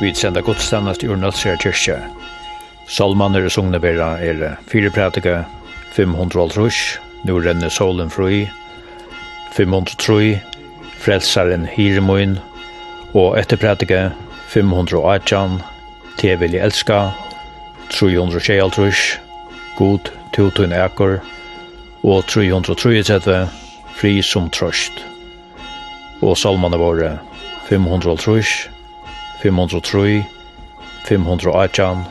vi sender godstandast i Nalsera kyrkja. Salmaner og sugnebera er fire prætika, 500 nu renner solen fri, 503, frelsaren Hiremoin, og etter prætika 518, te vil jeg elska, 323, god tutun ekor, og 333, fri som trøst. Og salmane våre 503, 503, 518,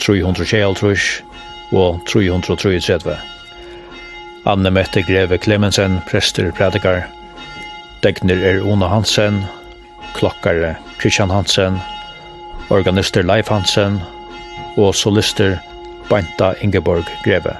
326 og 333. Anne Mette Greve Clemensen, prester predikar. Degner er Ona Hansen, klokkare Christian Hansen, organister Leif Hansen og solister Banta Ingeborg Greve.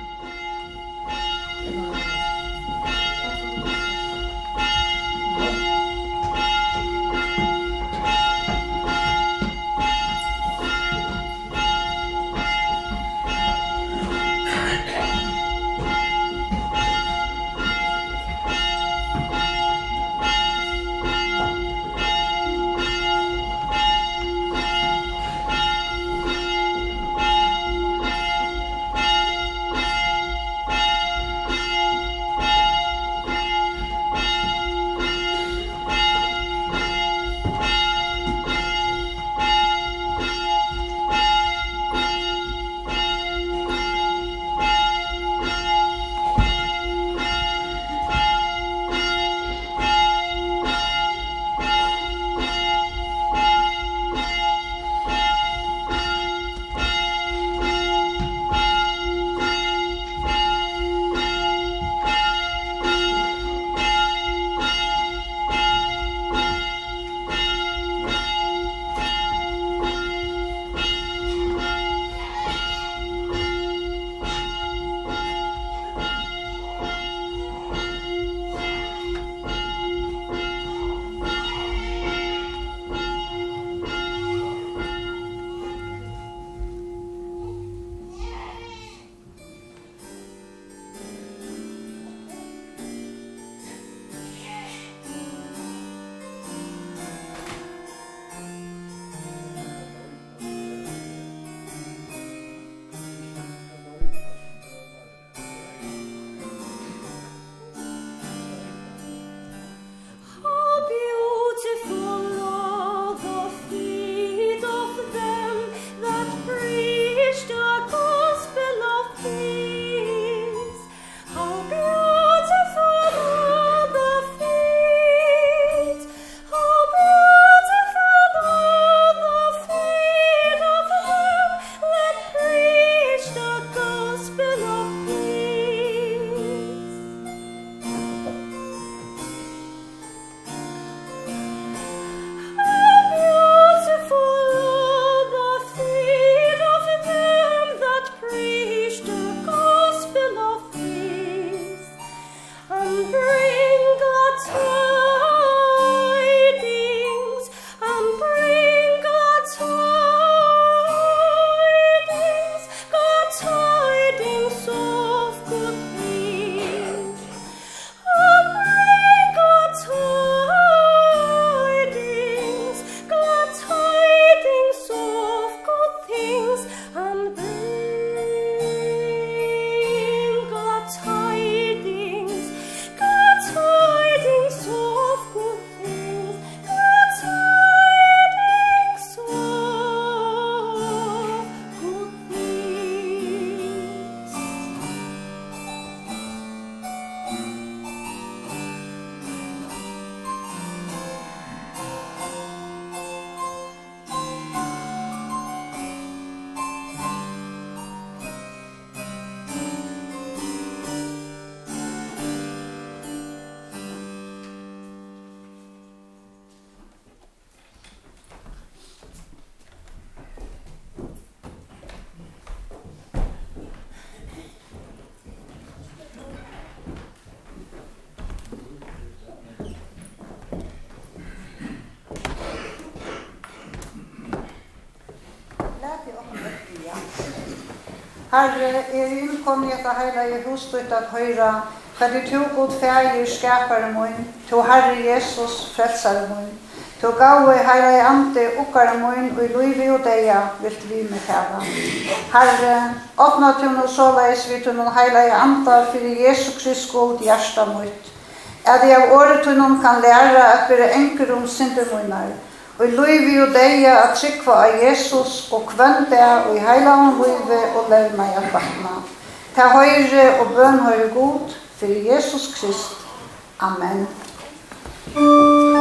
Herre, er innkom i etter heila i husdut at høyra, hva du tog god fægir skapare mun, to Herre Jesus frelsare mun, to gau i heila i ante okkare mun, og i luivi og deia vilt vi med kæva. Herre, åpna til noe såleis vi til noen heila i anta, fyrir Jesu Krist god hjersta mut, at jeg av året til noen kan læra at bere enker om synder munar, Og i løyvi og deia at trykva av Jesus og kvenn og i heilan løyvi og lev meg at vakna. Ta høyre og bøn høyre god, for Jesus Krist. Amen. Amen.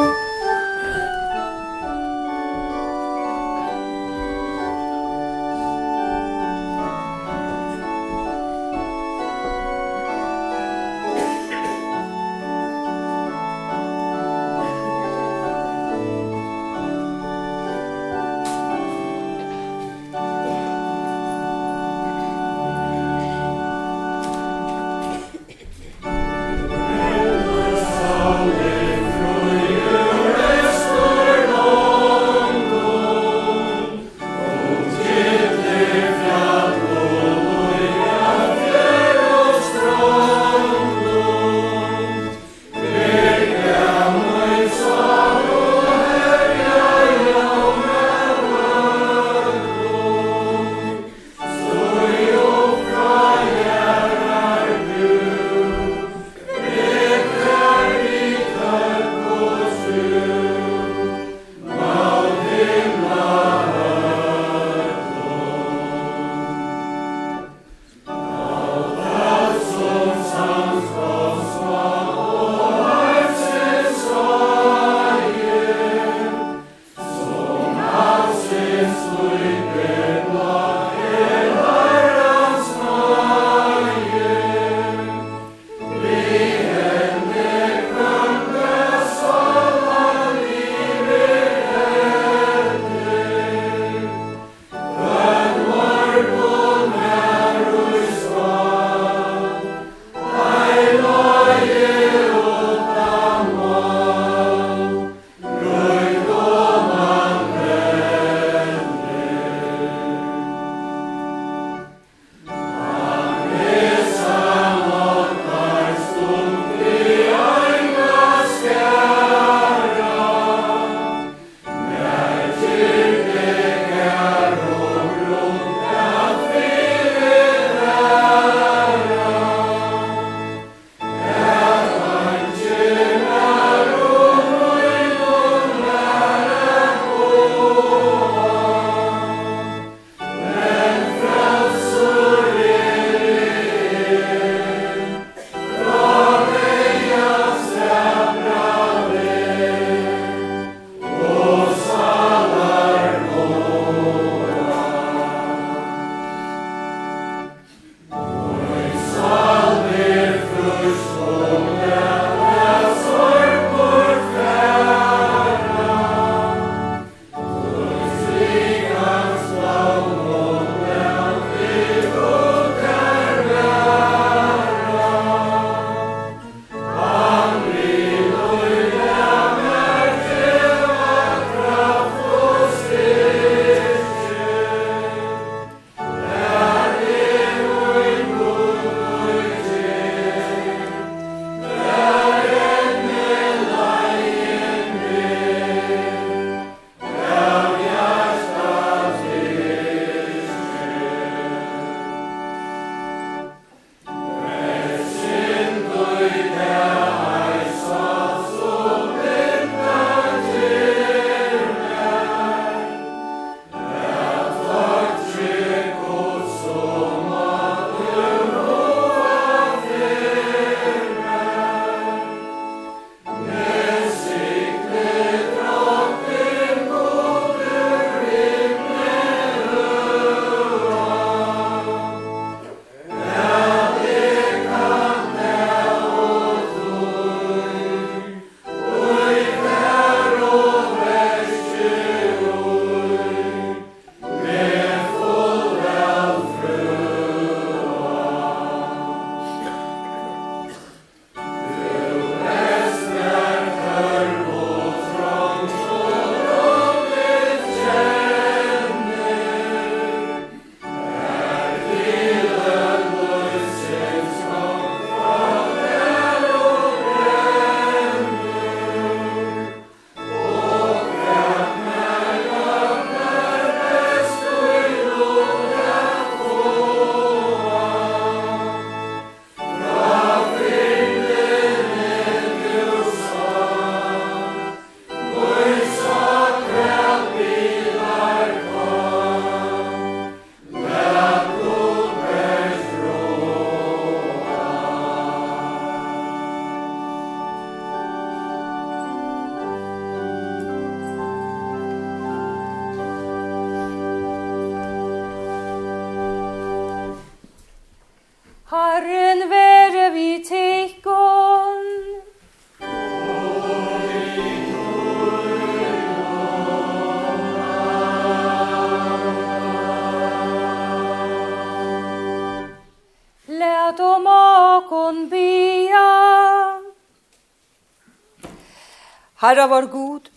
Herra var god,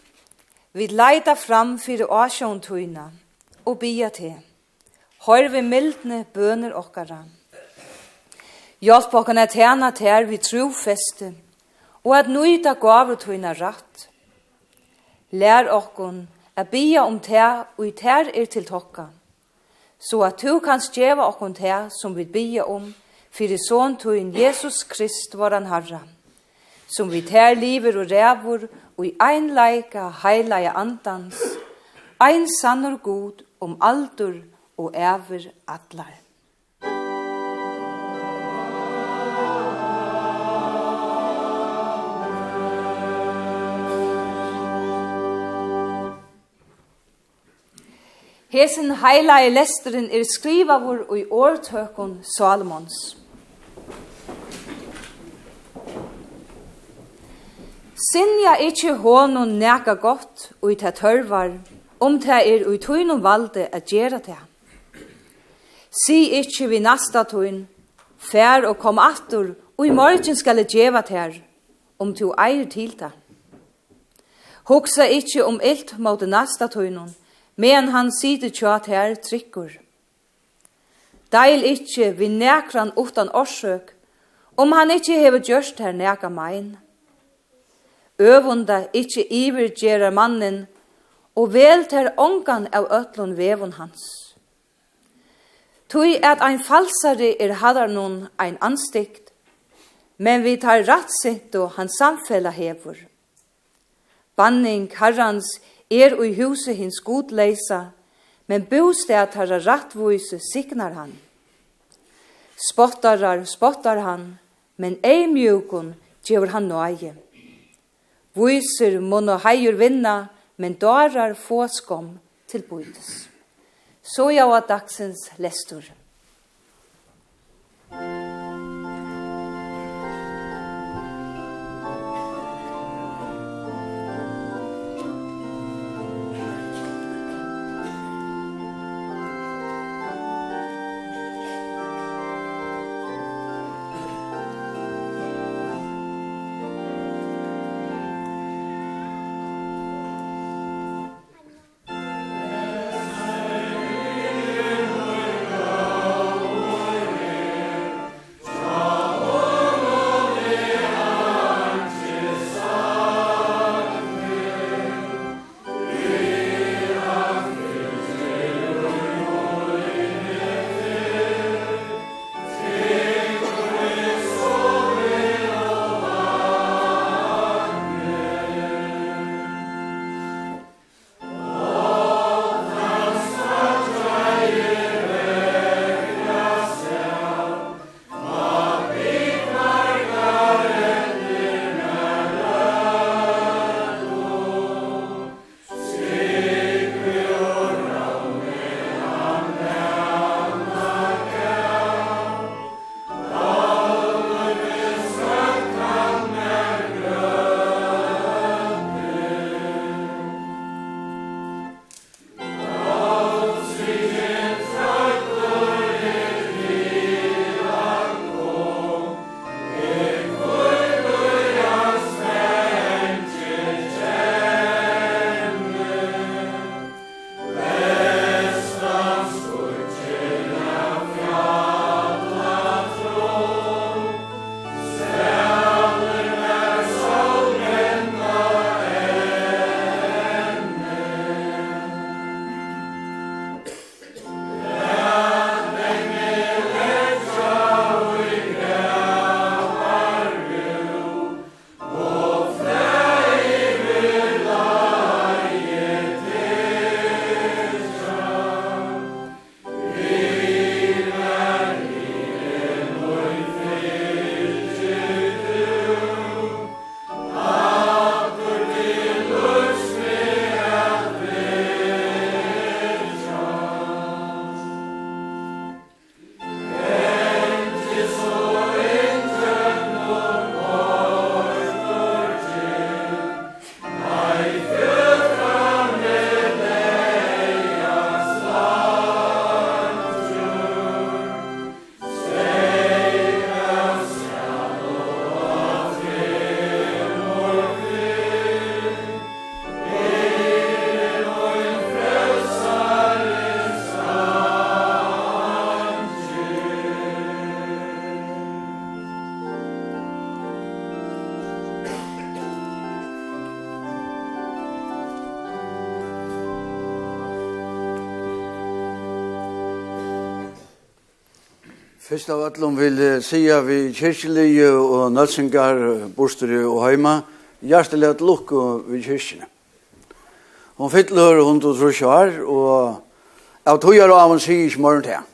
vi leida fram fyrir åsjån tøyna, og bia til. Hør vi mildne bøner okkara. Hjelp okkana tjena ter vi trofeste, og at nøyda gavet tøyna ratt. Lær okkon a bia om tær og i ter er til tokka, så at du kan stjeva okkon tær som vi bia om, fyrir sån tøyn Jesus Krist varan harra som vi tær liver og rævur, og i einleika heilaja andans, ein sannur god om aldur og æver allar. Hesen heilaje lesteren er skrivavur og i årtøkon Salomons. Sinja ikkje honom neka gott ui ta tørvar, om ta er ui tøynum valde at gjera ta. Si ikkje vi nasta tøyn, fær og kom attur, og i morgen skal jeg djeva ter, om tu eier til ta. Hoksa ikkje om ilt mot nasta tøynum, men han sider tja ter trykkur. Deil ikkje vi nekran utan orsøk, om han ikkje hever gjørst her neka mein. Øvunda ikkje ivergjerar mannen, og vel ter ongan av ötlun vevun hans. Tui at ein falsari er hadar nun ein anstikt, men vi tar rattsint og hans samfella hevur. Banning herrans er ui huset hins godleisa, men bostad har rattvoise signar han. Spottarar spottar han, men ei mjukun gjør han nøye. Viser mun og heier vinna, men darar få skom til bøydes. Så jeg var dagsens lestur. Først av alt om vil jeg si at vi kyrkjelige og nødsingar, bostere og heima, hjertelig at lukke vi kyrkjene. Hun fytler hun til trusjar, og av tog jeg av hun sier ikke morgen til.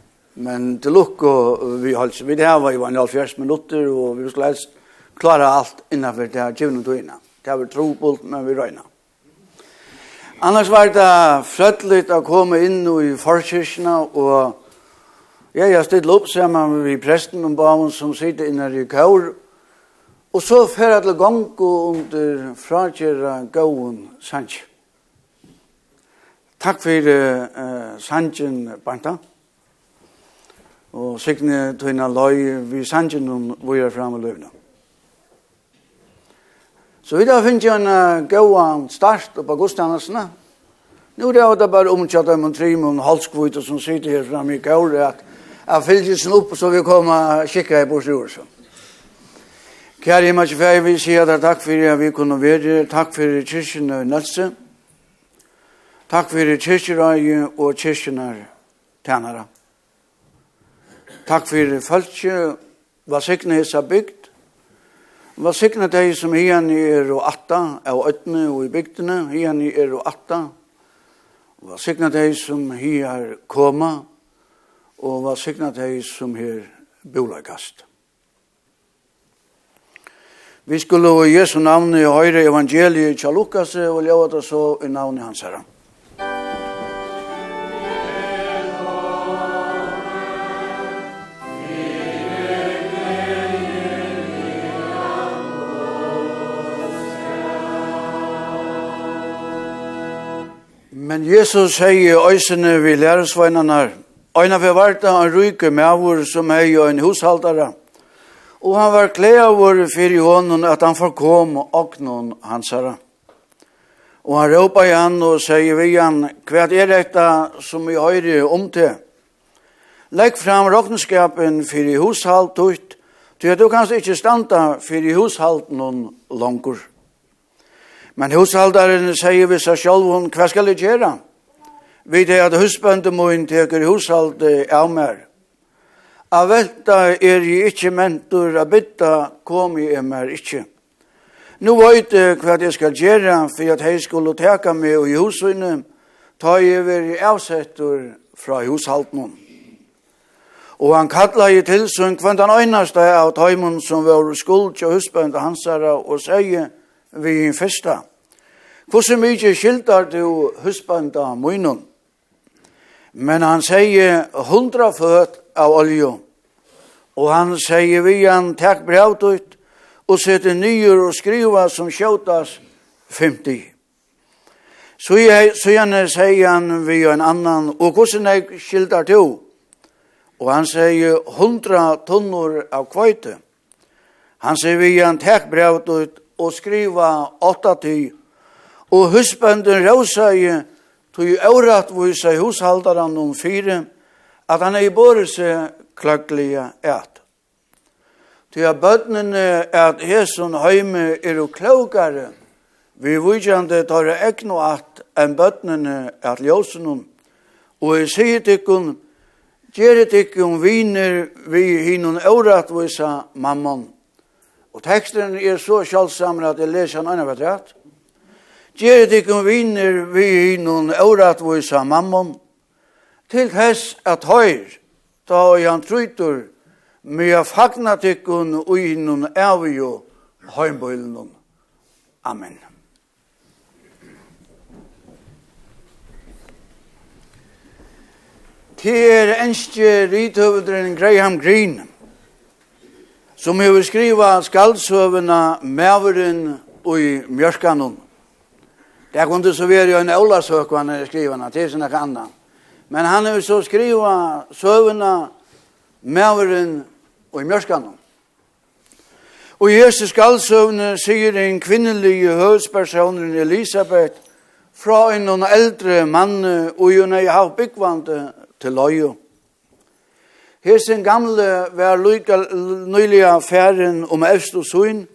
Men til lukke vi holdt vi det her var i vann halv halvfjerds minutter, og vi skulle helst klara alt innenfor det her tjivne togina. Det har vi tro på, men vi røyna. Annars var det frøttelig å komme inn i forkyrkjene, og Ja, jeg stille opp sammen med presten og baven som sitter inne i kaur, og så fer færa til gongo under frakjera gauen sanj. Takk for uh, sanjen, Banta. Og signe tøyna løy vi sanjen om vi er framme løyna. Så vi da finner jeg en uh, gaua start på Gustavnarsene. Nå er det bare omkjatt om en trim og en halskvite som sitter her framme i kaur. at av fylgelsen opp, så vi kommer kikka i bort i år. Kjære himmel, kjære, vi sier deg takk for at vi kunne være, takk for kyrkjen og nødse, takk for kyrkjen og kyrkjen og tænere. Takk for følge, hva sikne hessa bygd, hva sikne deg som igjen er og atta, av øtne og i bygdene, Igjen er og atta, hva sikne deg som igjen er koma, og var signat hei som her bolagast. Vi skulle i Jesu navn i høyre evangeliet til Lukas og leva det så i navnet hans herre. Men Jesus sier i øysene vi læresveinene Ein av varta han ryke med som hei og en hushaldare. Og han var klæavur fyrir honom at han og oknon hans herre. Og han råpa i han og sier vi han, hva er dette som vi høyre om til? Legg fram råkenskapen fyrir hushalt ut, til du kanst ikkje standa fyrir hushalt noen langer. Men hushaldaren sier vi seg sjálf hon, hva skal jeg gjøre? Vi det at husbønde moin teker hushalde av mer. A velta er jeg ikkje mentor, a bytta kom jeg mer ikkje. Nu veit jeg hva jeg skal gjøre, for at jeg skulle teka meg og i husvinne, ta jeg veri avsettur fra hushalden. Og han kalla i tilsyn sin kvendt han øynaste av tøymon som var skuld til husbønde hansara og sier vi i fyrsta. Hvordan mykje skildar du husbønda munnen? Men han sier hundra føt av olje. Og han sier vi han takk brevt ut og sette nyer og skriva som kjøtas 50. Så jeg, så jeg sier han vi en annan, og hvordan jeg skildar til? Og han sier hundra tunnor av kvøyte. Han sier vi han takk brevt ut og skriva åtta til. Og husbønden råsa i tog i året viser hushaldaren om fire, at han er i båret seg klaglige et. Tog at bøttene at hesen heime er jo klokere, vi vujande tar ekno at enn bøttene at ljósen og jeg sier tikkun, gjerri tikkun viner vi hinun året viser mammon. Og teksten er så sjálfsamre at jeg leser han annet rett. Gjere dikken viner vi noen åratvisa mammon, til hess at høyr, da og han trytur, mye fagna dikken ui noen avio høymbøylen. Amen. Til enskje rithøvendren Graham Green, som hefur skriva skaldsøvena Mæveren og i Det kunde så vara en Ola sök han hade skrivit till sina kanna. Men han har så skriva sövna mävren och i mjörskan. Och Jesus skallsövne säger en kvinnelig högsperson Elisabeth fra en någon äldre man och ju när jag har byggvant till lojo. Hesen gamle var lykka nyliga færen om Øst og Søyn,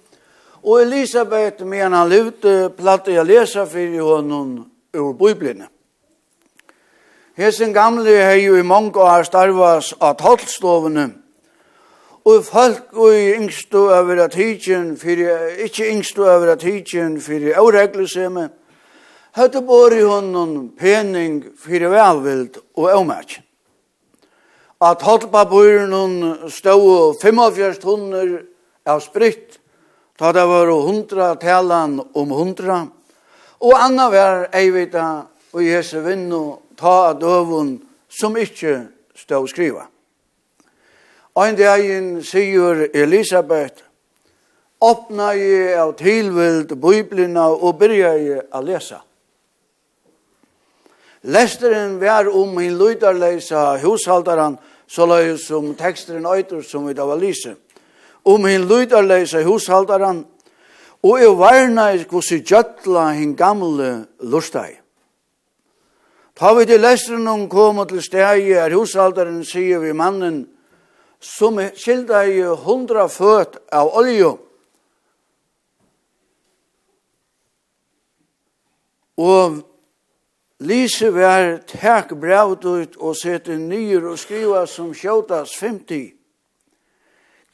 Og Elisabeth, medan han levde, platte jeg lesa for honom ur Bibelen. Hesen gamle har jo i mange år starvas av tolvstovene, og folk og i yngstu over at hitjen, fyrir, ikkje yngstu over at hitjen, fyrir åregluseme, høyde bor i honom pening fyrir velvild og avmætjen. At tolvpapuren stod 45 hundar av spritt Ta det var hundra talan om hundra. Og anna var eivita og Jesu vinnu ta døvun som ikkje stå skriva. Ein dagen sier Elisabeth, åpna jeg av tilvild biblina og byrja jeg a lesa. Lesteren var om hin lydarleisa hushaldaran så løy som teksteren øyter som vi da var lyset om hin lydarleisa hushaldaran, og jeg varna hos kvossi gjøtla hin gamle lustai. Ta vi til lestren om kom til stegi, er hushaldaren sier vi mannen, som skilda i hundra føt av olje, og Lise vær tek braut ut og sette nyer og skriva som sjåtas 50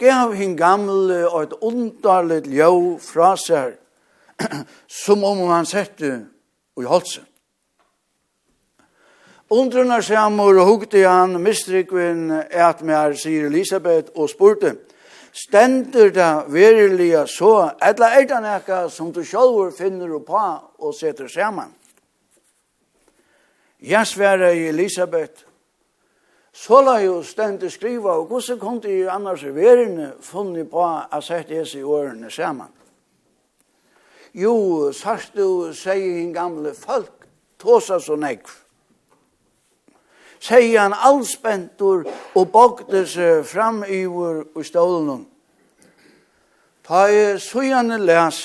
gav hin gamle og et underligt ljå fra seg, som om han sette i halsen. Undrunna samur hugte han mistrykven et mer, sier Elisabeth, og spurte, stendur det verilig så, etla er det noe som du sjálfur finner på og setter sammen? Jeg sverre Elisabeth, Så la jo stendt skriva, og hvordan kom det jo annars verene funnet på å sette disse årene sammen? Jo, sørst du, sier en gamle folk, tåsa så nekv. Sier han allspentor og bogte seg fram i vår og stålen. Ta i sujane les,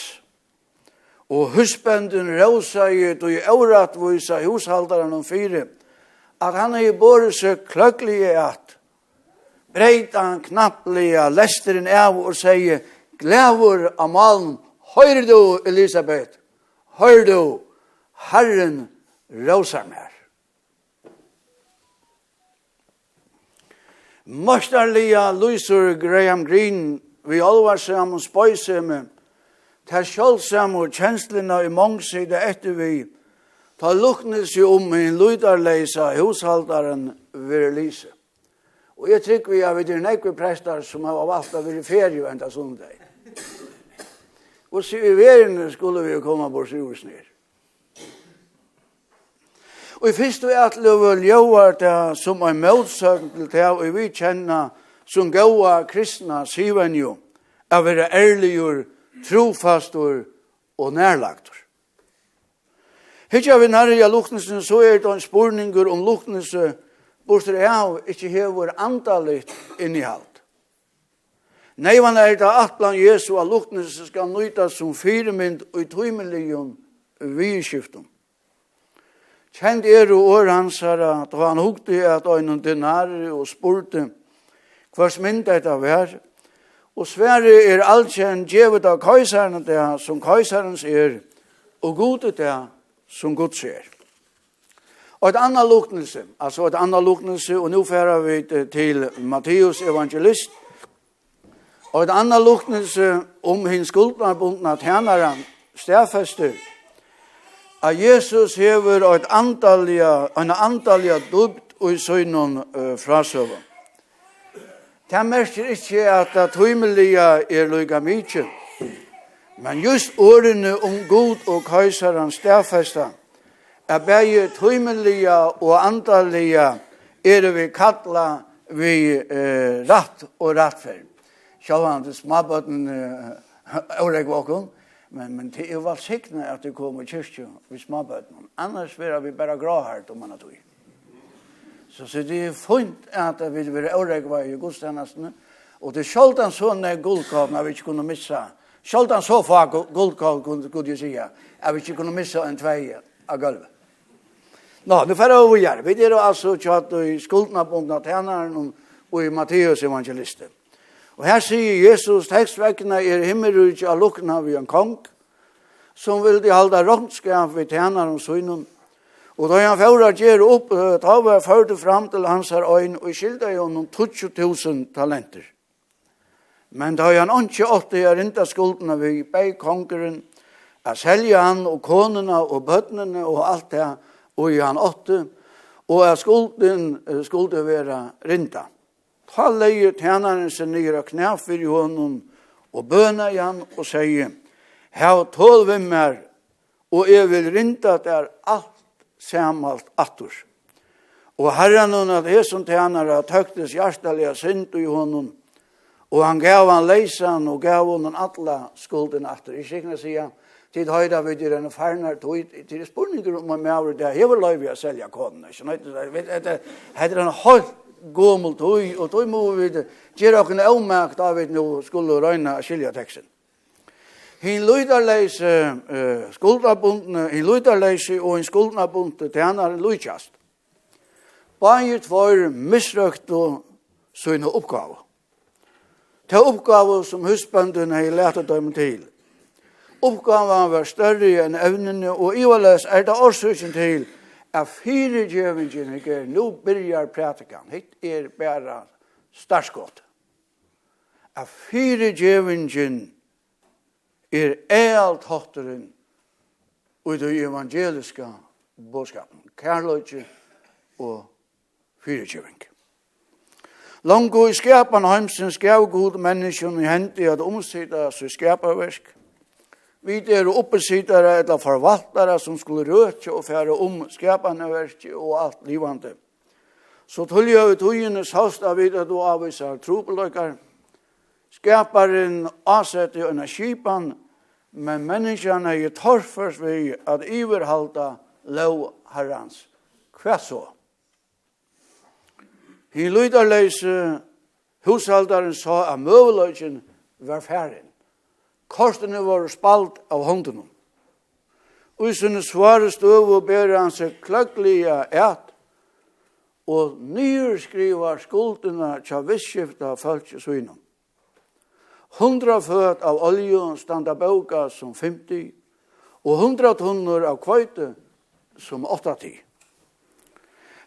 og husbenden råsa i, og i året vise hushalderen om fyret, at han er i båret så kløkkelige at breit han knapplige lesteren av og sier glævor av malen høyre du Elisabeth? Høyre du Herren råsar mer Mørsterlige lyser Graham Green vi alvar saman spøyse med ta sjálfsam og kjenslina i mongsida etter vi Ta luknes jo om min lydarleisa hushaldaren vir lise. Og jeg trykker vi av de nekve prestar som har valgt å være ferie og enda sundag. Og så i verden skulle vi jo komme på sjusnir. Og i fyrst vi at løve ljøver det som er motsøgn til det og vi kjenner som gåa kristna sivenjo av være ærligur, trofastur og nærlagtur. Hittja vi nærri av luknelsen, så er det en spurninger om luknelse, bortsett av ikke hever andalit innihalt. Nei, man er det at blant Jesu av luknelse skal nøytas som firemynd og i tøymeligjum vidskiftum. Kjent er og år hans her at han hukte at øynene dinare og spurte hvers mynd dette var. Og svære er alt kjent djevet av køyseren det som køyserens er, og godet det som Gud ser. Og et annet luknelse, altså et annet luknelse, og nå fører vi til Matteus evangelist, og et annet luknelse om hins skuldnarbundna tjeneren, stedfester, at Jesus hever et antalja, en antalja dubt og i søgnen uh, frasøven. Det merker ikke at det tøymelige er lykka mykje, Men just årene om god og kajsaren stærfester, er bæge tøymelige og andalige, er vi kattler vi eh, ratt og rattferd. Sjåan til smabbøtten åreg vakum, men, men det er valgsiktene at det kommer kyrkje vi smabbøtten. Annars vil vi bare gråhært om man har tøy. Så, så det er fint at vi vil være åreg var i godstjenestene, og det er sjåltan sånne guldkavna vi ikke kunne missa, Sjoldan så få guldkål kunde jag säga. Jag vi inte kunna missa en tveje av gulvet. Nå, nu får vi göra. Vi är alltså tjatt i skuldna på unga tjänaren och i Matteus evangelisten. Og her sier Jesus tekstvekkene er himmelrujt av lukkene vi en kong, som vil de halda råndskap ved tjener og synen. Og da han fører gjør opp, da var førte fram til hans her øyn, og skilda jo noen 20.000 talenter. Men da han ikke åtte gjør ikke skuldene vi bei kongeren, jeg selger han og konene og bøttene og alt det, og gjør han åtte, og jeg skulden skulle være rinta. Ta leie tjeneren sin nye knær for i hånden, og bøna i han og sier, «Hev tål vi mer, og jeg vil rinta der alt samalt attor.» Og herren hun at jeg som tjenere tøktes hjertelig synd i hånden, Og han gav han leisan og gav han atla skulden atter. I kikna sier tid høyda vi dyr enn farnar til spurningar om man maver det, jeg vil løyvi a selja konen, ikke nøyt, det er en høyt gommel tog, og tui må vi gjøre okken avmakt av vi nå skulle røyna skilja teksten. Hin luidarleis uh, skuldabundne, hin luidarleis og hin skuldabundne tjenar luidjast. Bægir tvær misrøkt og søgne oppgave til oppgaver som husbøndene har lært dem til. Oppgaven var større enn evnene, og i og løs er det årsøkjen til at fire djøvingen ikke nå begynner prætikan. Hitt er bare starskott. At fire djøvingen er alt hotteren i det evangeliske bådskapen. Kærløyke og fire djevingen. Longo i skapan heimsen gav god menneskjon i hendi at omsida sig skaparversk. Vi er oppesidare eller forvaltare som skulle røtje og fære om skapaneverk og alt livande. Så tullja ut hujenes sast av vid at du avvisar trobeløkar. Skaparen avsetter en skipan, men menneskjene er torfers vi at iverhalda lov herrans. Hva så? I lyderleise hushaldaren sa at møveløgjen var færen. Kortene var spalt av hånden. Og i sinne svare støv og ber han seg kløkkelige et, og nyr skriver skuldene tja visskifta falske synen. Hundra føt av olje standa boka som 50, og hundra tunner av kvøyte som 80.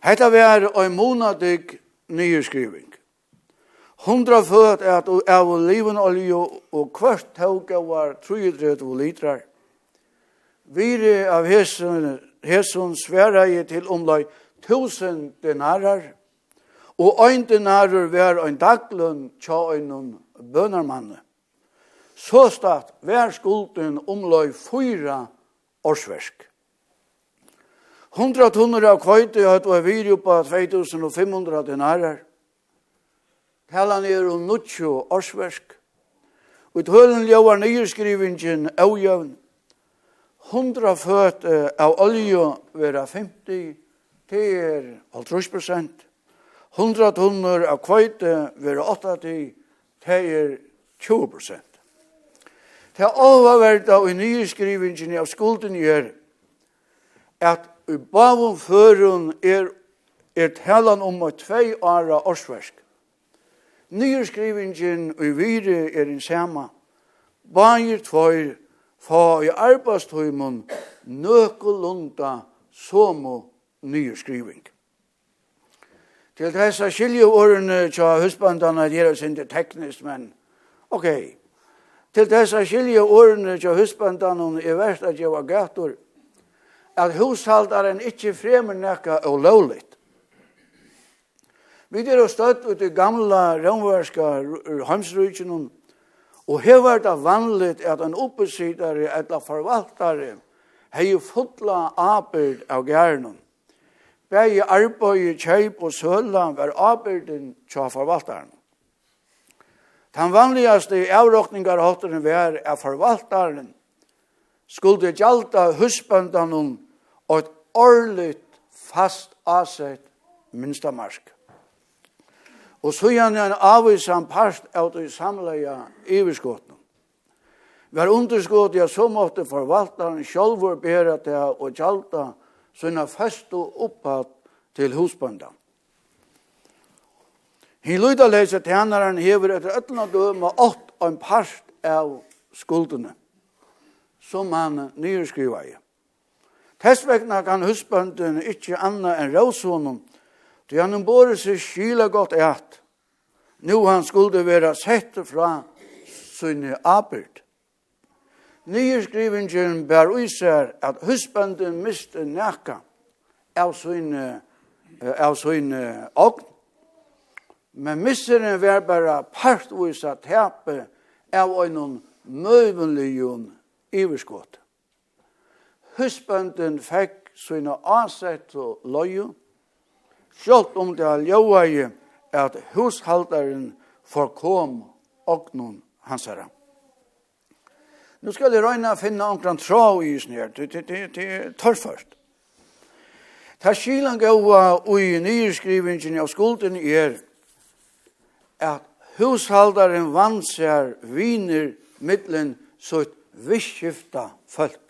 Hetta var ein monadig nyerskriving. Hundra født er at av liven olje og kvart tauga var 33 litrar. Vire av hesson, hesson sværa i til omlai 1000 denarar, og ein denarar var ein daglun tja ein bønarmanne. Så stad vær skulden omlai fyra årsversk. 100 tonner av kvøyte har vært viri på 2500 denarer. Talan er om nuttjo årsversk. Og i tølen ljøver nyeskrivingen avjøvn. 100 føt av olje vera 50, til 50 prosent. 100 tonner av kvøyte vera 80, til 20 prosent. Det er oververda og nyeskrivingen av skulden gjør at i bavun førun er, er talan om at tvei ara årsversk. Nyerskrivingen og vire er en sama. Bajir tvøyr fa i arbeidstøymon nøkulunda somo nyerskriving. Til dessa skilje årene tja husbandana at gjøre sin teknisk, men ok. Til dessa skilje årene tja husbandana er verst at gjøre gator, at hushaldaren ikkje fremur nekka olovligt. Vi er støtt ut i gamla romverska heimsrykjennom, og her var det vanligt at en oppesidare eller forvaltare hei fotla aperd av gjernom. Begge arbeid, kjeip og søla var aperden tja forvaltaren. Den vanligaste avrokningar hotteren var at forvaltaren skulle gjalda husbøndanum og et årligt fast avsett minstamarsk. Og så gjerne er en avvisan part av de samleia iverskottene. Hver underskott jeg så måtte forvaltaren sjálfur bæra til å gjalta sånne fest og opphatt til husbandan. Hin lyda leise tænaren hever etter öllna døma ått og en part av skuldene som han nyrskriva i. Tess kan husbønden ikkje anna enn råsånen, du han bor seg skila godt eit. Nu han skulle vera sett fra sunne abert. Nye skrivingen bær uiser at husbanden miste nekka av sunne, av sunne ogn, men misseren vær bare partvisa tepe av en møvenligjum iverskott husbønden fikk sine ansett og løye, selv om det er løye at hushalderen forkom åknen hans herre. Nu skal jeg røyne å finne omkran tra i isen her, det er tørrførst. Ta skilan gaua ui nyirskrivingen av skulden er at hushaldaren vann seg viner middelen så et visskifta folk.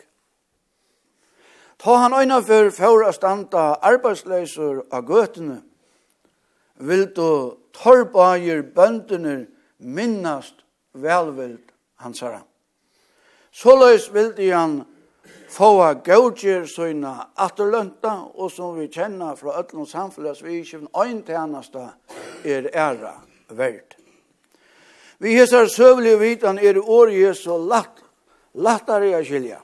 Ta han øyna for for å standa arbeidsløser av gøtene, vil du torrbaier bøndene minnast velvild hans herre. Såleis vil de han fåa gautjer søgna atterlønta, og som vi kjenner fra øtlom samfunnet, vi ikke en tjeneste er æra verdt. Vi hesar søvlig vitan er i år Jesu latt, lattare jeg skilja.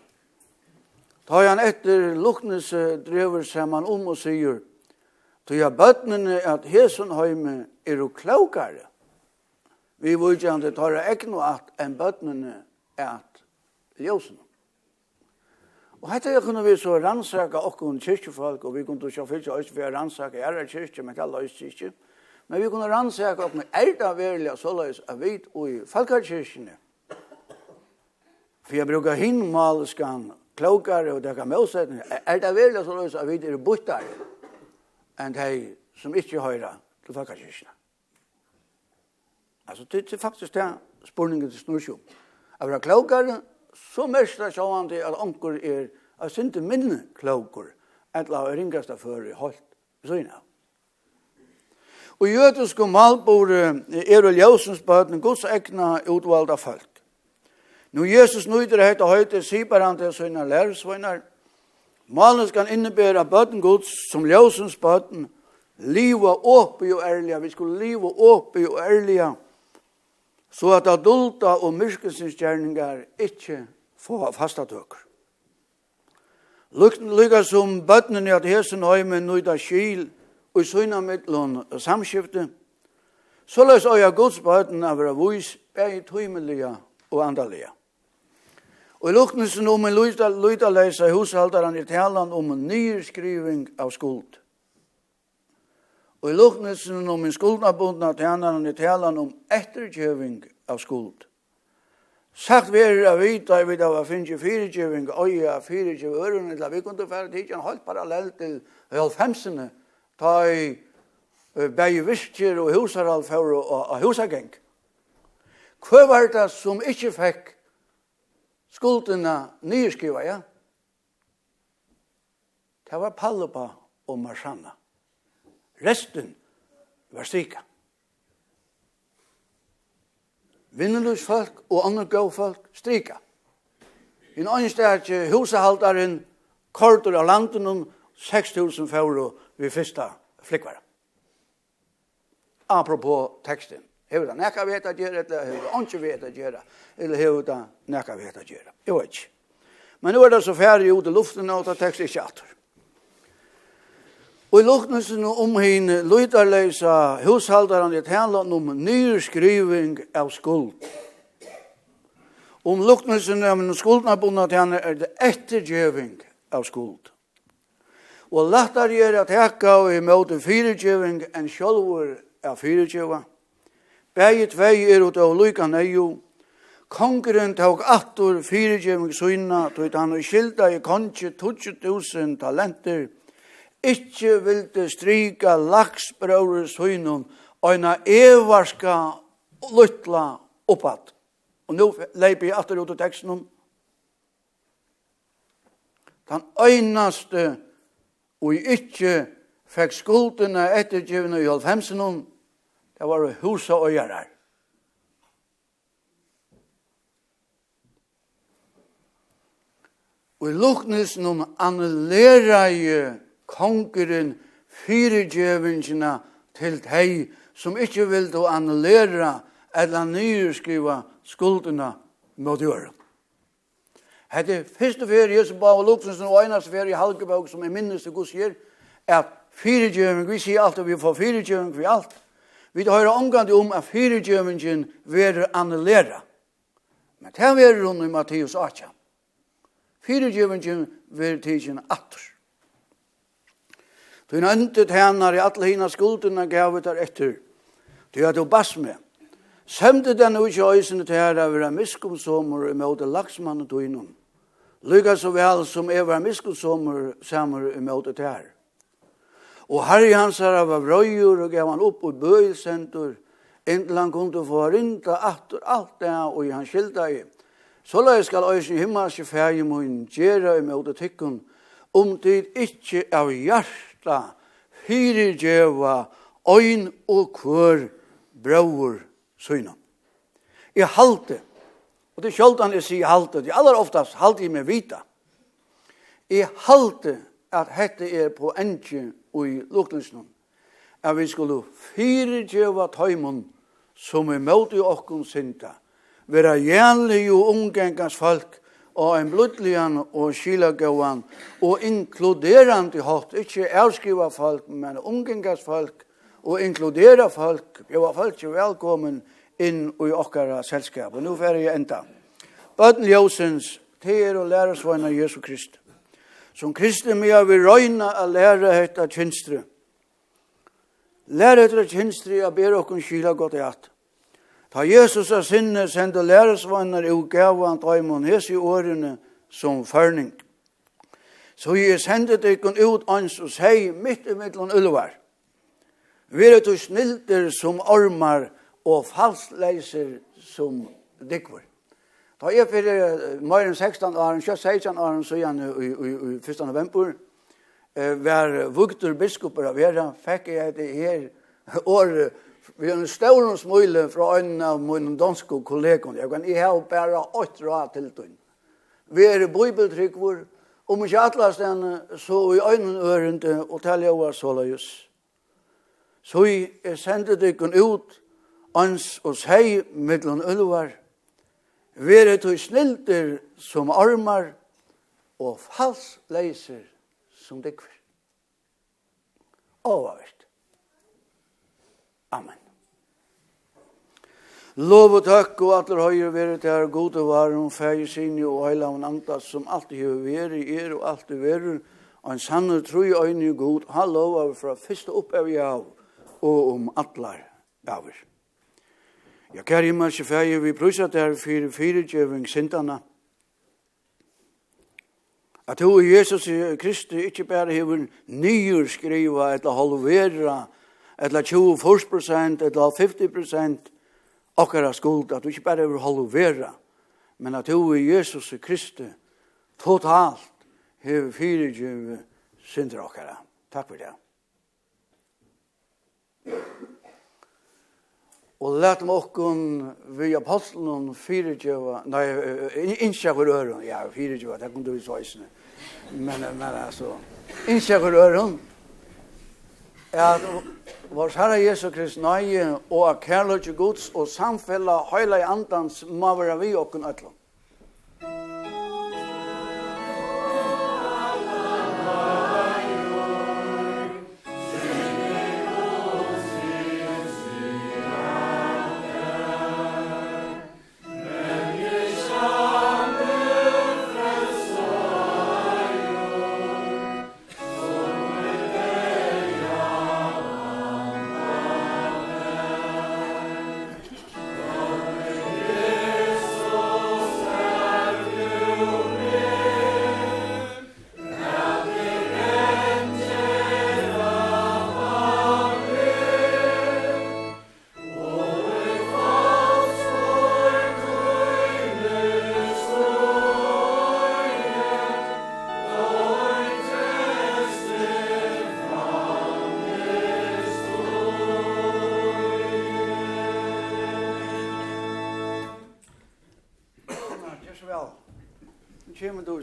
Ta han etter luknes drever saman om og sier, tog jeg bøtnene at Hesenheime er jo klokare. Vi var ikke han til tar ekno at en bøtnene er at ljósen. Og hette jeg kunne vi så rannsaka okkon kyrkjefolk, og vi kunne ikke fylse oss for å rannsaka ære kyrkje, men kalla oss kyrkje. Men vi kunne rannsaka okkon erda verilig og såleis av vit og i falkarkyrkjene. For jeg brukar hinmaliskan klokare og det kan motsetning. Er det vel så løs at vi er buttar enn de som ikke høyra til folkekirkene? Altså, det er faktisk det spurningen til Snorsjum. Er det klokare, så mest er sånn til at onker er av synte minne klokur, etla av ringasta fyrir i holdt, så. Og jødisk og malbore er og ljósens bøten, gods egna utvalda folk. Nu Jesus nøyder høyt og høyte, sier bare han til sønne læresvøyner. Malen skal innebære bøten gods som ljøsens bøten, liva oppi og ærliga, vi skulle liva oppi og ærliga, så at adulta og myrkelsens gjerningar ikkje få fasta tøkker. lykka som bøtnen i at hesen høymen nøyda skil og i søyna mittlån samskifte, så løs øya gods bøtten av vera vois, bæg i tøymelige og andalige. Og i luknelsen om en lydalese hushaldaren i talan om en nyrskriving av skuld. Og i luknelsen om en skuldnabundna tjeneren i talan om ettergjøving av skuld. Sagt vi er av vita, vi da var finnes jo fyrirkjøving, øya, fyrirgjøving ørene, til vi kunne fære tidsen holdt parallell til halvfemsene, ta i bæg virkjer og husarall og husageng. Hva var det som ikke fikk skuldene nyskriva, ja. Det var Pallopa og Marsanna. Resten var strika. Vinnelus folk og andre gode folk strika. I en annen sted er ikke husehaldaren kortor av landen om 6.000 euro ved første flikvare. Apropos teksten. Hevur ta nakka við hetta gera ella hevur onki við hetta gera ella hevur ta nakka við hetta gera. Jo ikki. Men nu er det så færre ut i luften, og det tekst ikke atter. Og i luknelsen om hin lyderløsa hushalderen i talen om nyrskriving av skuld. Om luknelsen om skulden av bundet henne er det ettergjøving av skuld. Og lettere gjør at hekka og i møte fyregjøving enn sjølver av fyregjøving Begge tvei er ut av lyka neio. Kongren tåg attur fyrirgjemming søyna, tåg han og skilda i kongi 20.000 talenter. Ikki vildi stryka laksbrøyre søynum, oina evarska luttla oppatt. Og nu leipi jeg attor ut av teksten om. Den øynaste og ikkje fekk skuldina ettergivna i halvhemsen om, Det var hus og øyere. Og i luknes noen annulera i kongeren fyrirgjøvingene til deg som ikke vil du annullere eller nyrskriva skuldene mot jorden. Hette første ferie Jesus bare og Luksensen og eneste ferie i Halkebøk som er minnes til Guds gjer, er at fyrirgjøving, vi sier alltid vi får fyrirgjøving for alt, Vi har omgande om at fyrirgjøvingen verer annulera. Men det er hun i Matteus 8. Fyrirgjøvingen verer tidsin atter. Du nøntet hennar i alle hina gav ut der etter. Du at du bas med. Sømte den i øysene til her av hverandre miskomsommer i måte laksmannen du innom. Lykke så vel som er vera miskumsommer i måte til her. Og herri hans herra var brøyur og gav han opp og bøyelsentur, inntil han kunne få rinta atter alt det han og han skilda i. Så lai skal øyne himmelske fægi mun gjera i møte tykkun, om tid ikkje av hjarta hyrir djeva øyn og kvør brøyur søyna. I halte, og det sjöldan jeg sier halte, det aller oftast halte jeg med vita, i halte at hette er på enkje i lukningsnum, at vi skulle fyrirgjeva tøymon som er møte okkun synda, vera jænlig og umgengans folk, og en blodlian og skilagåan, og inkluderande hatt, ikkje avskriva folk, men umgengans folk, og inkludera folk, bjeva folk er velkommen inn i okkara selskap. Og nu fer jeg enda. Bøtten Ljósens, teir og lærersvagnar Jesu Kristi. Som kristne må jeg vil røyna a lære hetta kjenstre. Lære hetta kjenstre, a ber okkun kyla godt i hatt. Ta Jesus av sinne, sende læresvannar og gav han daimon hes i årene som førning. Så jeg sendte dykkan ut ans og seg mitt i mittlan ulvar. Vi er to snilter som ormar og falsleiser som dykvar. Da jeg fyrir mer enn 16 år, 16 år, så igjen i, i, i 1. november, eh, var vugter biskoper av Vera, fikk jeg det her år, vi har en stor smule fra en av mine danske kollegaer, Jeg kan ikke ha bare åtte råd til den. Vi er bibeltryggvor, om ikke atlas den, så i øynene ørende, og til jeg var så løs. Så jeg sendte dere ut, ans og seg, mittelen ulvar, Vere to snilter som armar og fals leiser som dekver. Overvært. Amen. Lov og takk og atler høyre vere til her gode varum, feir sinni og heila og andas som alltid høyre vere i er og alltid vere. og en sannur troi øyne god, ha lov av fra fyrste opp av jav, og om atlar gaver. Ja, kære himmelske fæge, vi prøyser der for firegjøving sindana. At du og Jesus Kristi ikke bare hever nyer skriva, eller halvera, eller 20 prosent, eller 50 prosent, akkara skuld, at du ikke bare hever halvera, men at du og Jesus Kristi totalt hever firegjøving sindra akkara. Takk for det. Thank you. Og let meg okkon vi apostelen fyrirtjøva, nei, innskja for øren, ja, fyrirtjøva, det kunne við sveisne. Men, men altså, innskja for øren, at vår Herre Jesu Krist nøye og kærløyge gods og samfella høyla i andans må være vi okkon.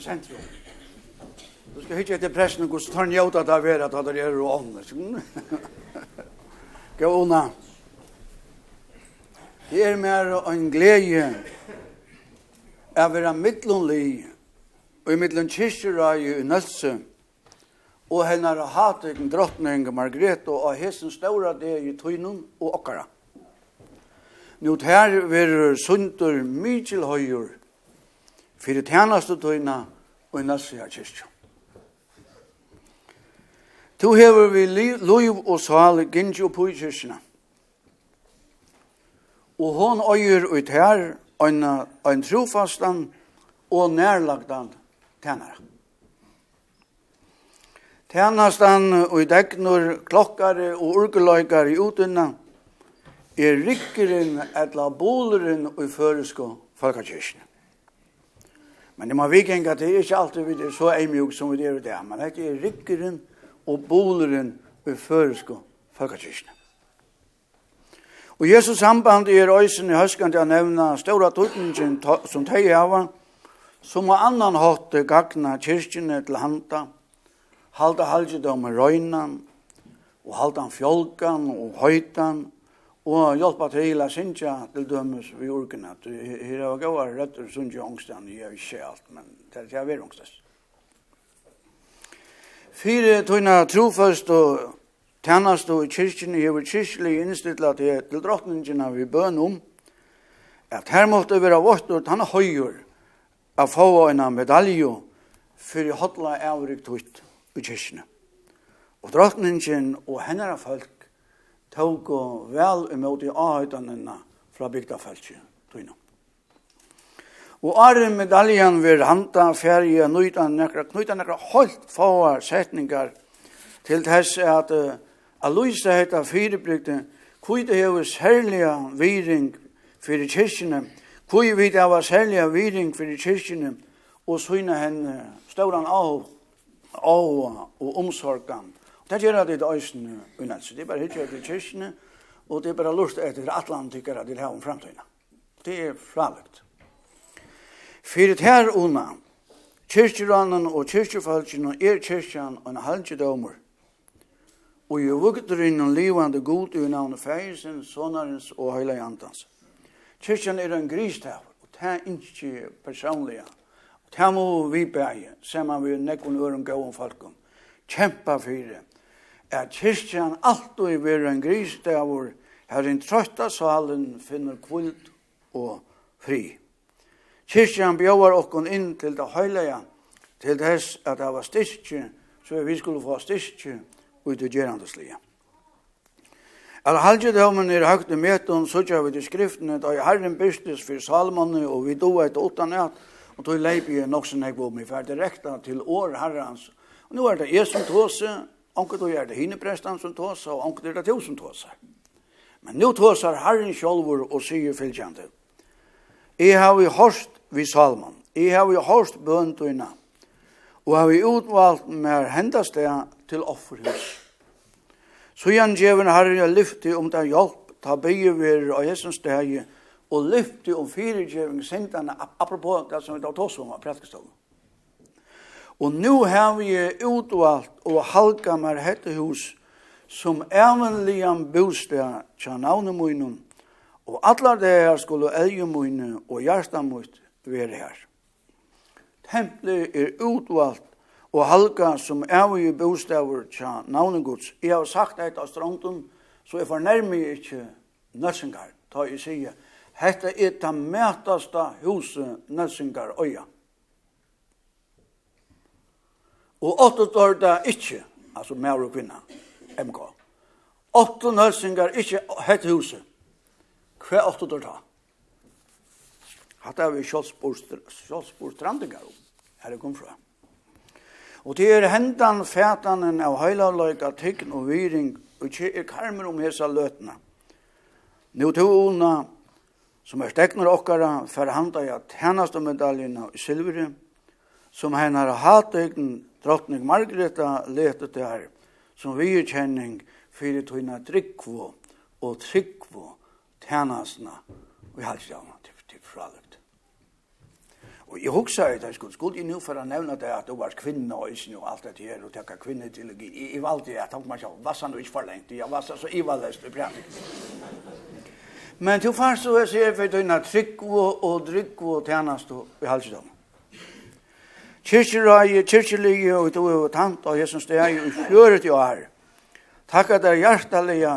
sentrum. Du skal hitte etter pressen og tar njøta da vera at det er og ånden. Gå unna. Det er mer en glede av vera midtlundlig og i mittlund kyrkjerøy i Nøtse og hennar en drottning Margrethe og hesen ståra det i tøynun og okkara. Nå her verur sundur mykjel høyur fyrir tjanastu tøyna og i Nassia kyrkja. Tu hever vi liv og sal gynji og i. Og hon øyer ut her en, en trofastan og nærlagdan tænare. Tænastan og i degnur, klokkare og urgeløykare i utunna er rikkeren etla boleren og i føresko folkekirkene. Men det må vi genga til, ikke alltid vi er så eimjuk som vi er i det, men det er rikkeren og boleren i føresko folkekirkene. Og Jesus samband er øysen i høskan til å nevne ståra tøytningen som teg hava, som og annan hatt gagna kyrkjene til handa, halda halgjedom i røynan, og halda fjolkan og høytan, Og hjelpa til å synge til dømes vi orkene. Her var gode røtter synge ångstene, jeg har ikke alt, men det er jeg ångstes. Fyre tøyna trofast og tjernast og i kyrkjene hever kyrkjelig innstittla til, til drottningene vi bøn om, at her måtte være vårt og tanna høyur av få en medalje for i hodla avrykt ut i kyrkjene. Og drottningen og henne folk tog og vel imot i avhøytanene fra bygdafeltje, tog nå. Og are medaljen vir handa ferie nøyta nekra, knyta nekra holdt få setningar til þess at uh, a heita fyrirbrygde, kui det hefur særliga viring fyrir kyrkjene, kui vi det hefur særliga viring fyrir kyrkjene, og syna henne stauran av, av og omsorgan Det gjør det øysen unnat, så det er bare hittet til kyrkene, og det er bare lurt etter atlantikere til her om fremtiden. Det er fralagt. Fyrir her unna, kyrkjeranen og kyrkjefolkene er kyrkjan og en halvkjedommer, og jo vugter inn en livande god i navnet feirsen, sonarens og heila jantans. Kyrkjan er en gristav, og det er ikke personlig. Og det må vi bæge, saman vi nekkun øren gauan folkum. Kjempa fyrir at kyrkjan alltid vera en grisdavur her en trøtta salen finner kvult og fri. Kyrkjan bjóvar okkon inn til det høylega til þess at det var styrkje så vi skulle få styrkje ut i gerandeslige. Alla halvdjödomen er högt i så sutja vi til skriftene, da i herren bystes for salmanne, og vi doa et åttan et, og tog leipi nok som jeg vore mig, for rekta til år herrens. Og nå er det jeg som tåse, Onkel då gör det hinneprestan som tåsar och onkel det tusen tåsar. Men nu tåsar Herren sjolvor og sier följande. Jeg har vi hørst vi Salman. jeg har vi hørst bönt. Og har vi utvalt mer hendastea til offerhus. Så igjen djeven herren jeg lyfti om det hjelp, ta bygge vi av jesens steg, og lyfti om fire djeven sindene, apropos det som vi da tås om av prætkestolen. Og nu har vi utvalgt og halka mer hette hus som evenligan bostad tja navne munnen, og allar det her skulle elje og hjarta mutt være her. Templet er utvalgt og halka som evige bostaver tja navne gods. Jeg har sagt eit av strontum, så jeg fornærmer ikkje nøssingar, ta jeg sige. hette er ta mætasta huset nøssingar øya. Og åtte står det ikke, altså mer og kvinna, MK. Åtte nøysingar ikke hette huset. Hva åtte står det? Hatt er vi kjølsbordstrandinger om, her er kom fra. Og det er hendan fætanen av heilavløyga tygn og viring og ikke er karmer om hesa løtna. Nå tona, som er stekner okkara, for handa i at i silvere, som hennar hatøygen drottning Margreta letet det her som vi er kjenning fyrir tøyna tryggvo og tryggvo tænasna og i halsjavna til, til fralukt. Og jeg husker at jeg skulle, skulle jeg nå for å nevne det at du var kvinne og isen og alt det her, og takka kvinneteologi. Jeg, jeg valgte det, jeg meg selv, sa sånn ikke for lengt, jeg var så ivalest i pratik. Men til fars så er jeg for tøyna tryggvo og tryggvo tænasna og i halsjavna. Kyrkjerai, kyrkjelige og du og tant og Jesus det er jo i fjøret jo her. Takk at det er hjertelige.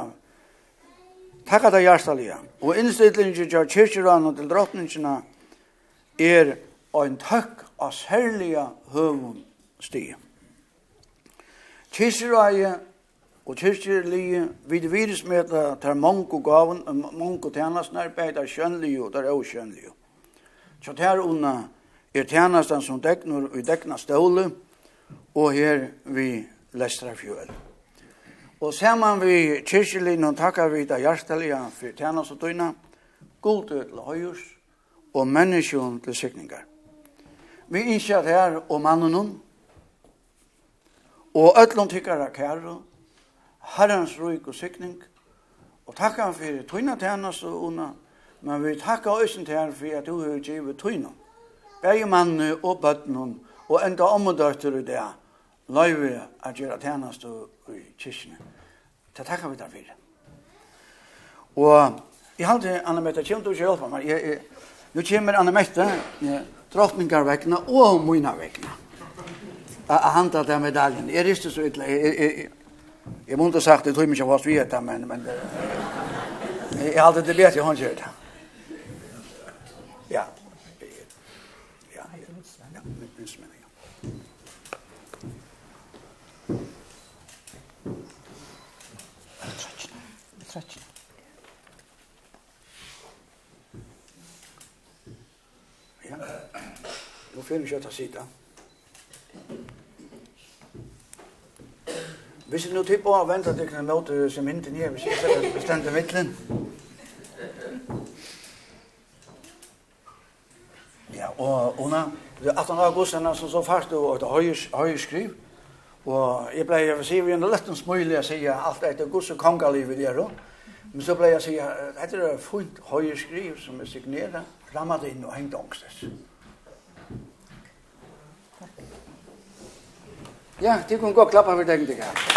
Takk at det er hjertelige. Og innstillingen til kyrkjeran og til drottningene er en takk av særlige høvun stige. Kyrkjerai og kyrkjelige vid det er mange gaven, mange tjenestene, bare det er skjønnelige og det er også skjønnelige. Så det er under er tjenastan som deknur og dekna ståle, og her vi lestra fjøl. Og saman vi kyrkjelin og takkar vi da hjertelige for tjenest og døgna, god til høyus og menneskjon til sikninger. Vi innskjert her og mannen og øtlund tykker av kæru, herrens røyk og sikning, og takkar for tøyna tjenast og unna, men vi takkar òsen til her for at du har givet tøyna bæg manni og bøtnun og enda ommodøytur i det løyvi at gjøre tjenest i kyrkene. Det takkar vi derfor. Og jeg halte Anna Mette, kjem du ikke hjelpa meg? Jeg, jeg, nu kommer Anna Mette, drottningar drottningarvekna og mina vekna. Jeg handla det medaljen. Jeg riste så ytla. Jeg, jeg, jeg, må ikke sagt, jeg tror ikke hva vi er men, men det, jeg halte det bedre, jeg har ikke hørt. Ja, Då får vi kjøtta sida. Hvis jeg nå typer av venter at jeg kan møte som hinten her, hvis jeg setter bestemte vittlen. Ja, og Ona, det er 18 august, han er så fast og et høyre skriv. Og jeg ble, jeg vil si, vi er lett og smøylig å si alt etter gus og kongalivet der. Men så ble jeg å si, dette er fint høyre skriv som er signeret, flammet inn og hengt ångstes. Mm. Ja, det kunne gå klappa for deg, du kan.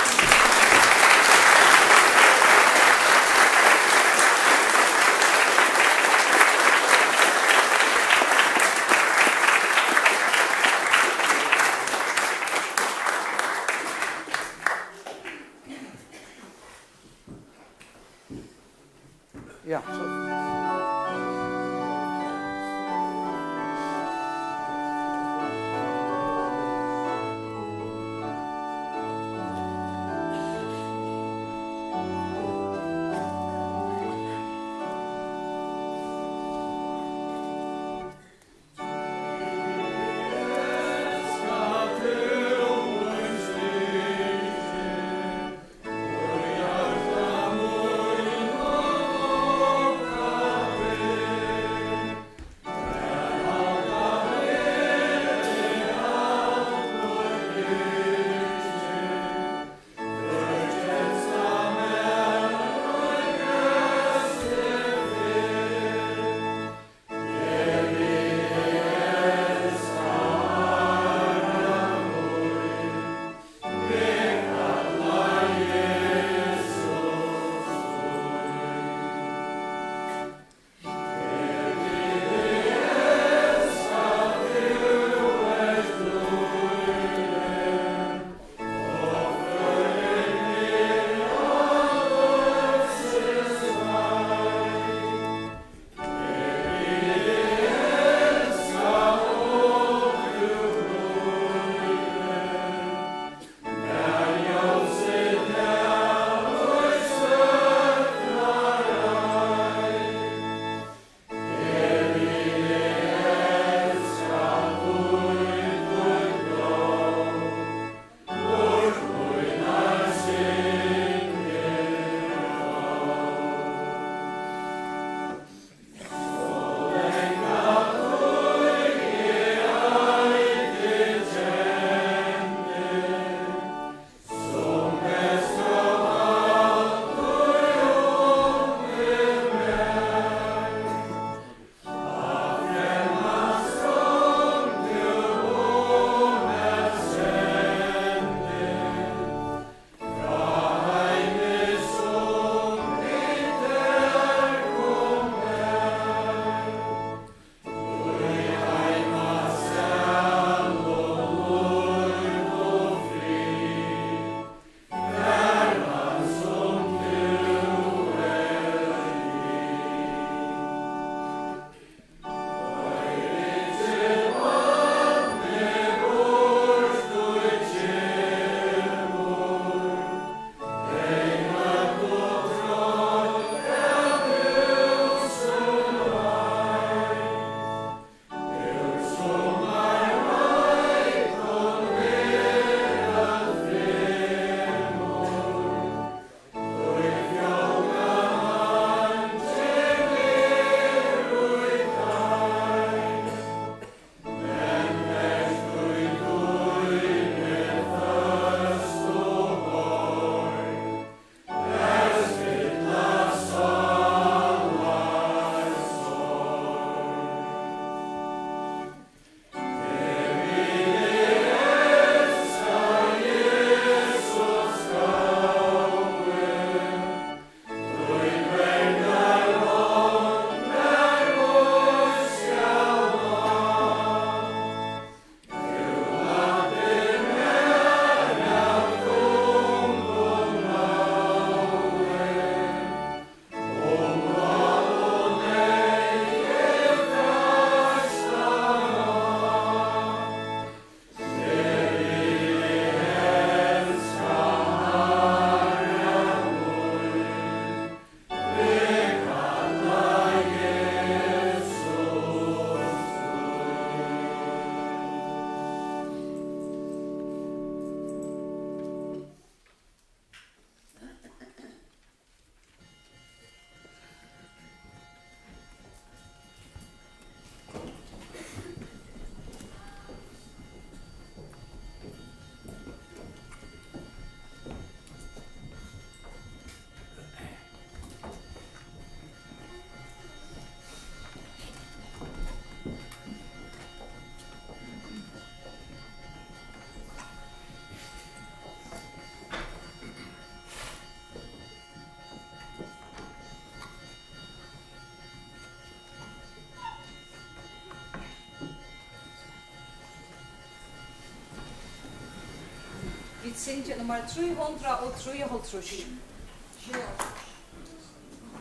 vi synger nummer 300 og 300.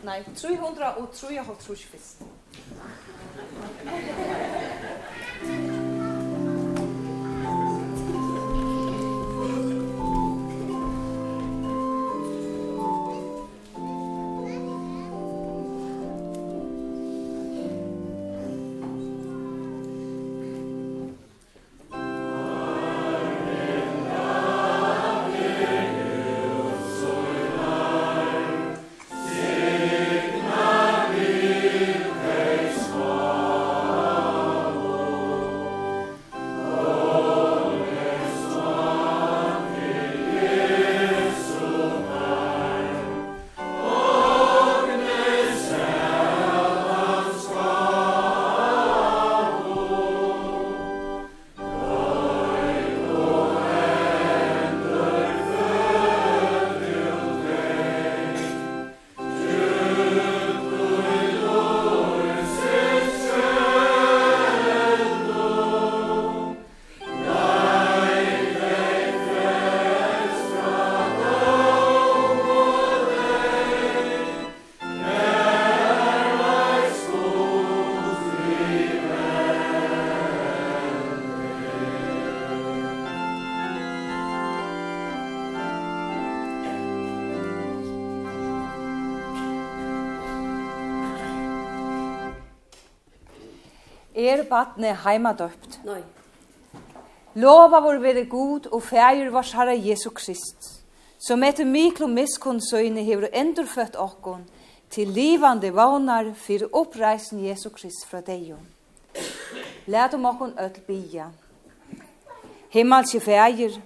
Nei, 300 og 300 fyrst. barnet heimadøpt. Nei. Lova vår vede god og fæger vars herre Jesu Krist, som etter mikro miskunnsøyne hever endurfødt okkon til livande vånar for oppreisen Jesu Krist fra deion. Læt om okkon öll bia. Himmelske fæger,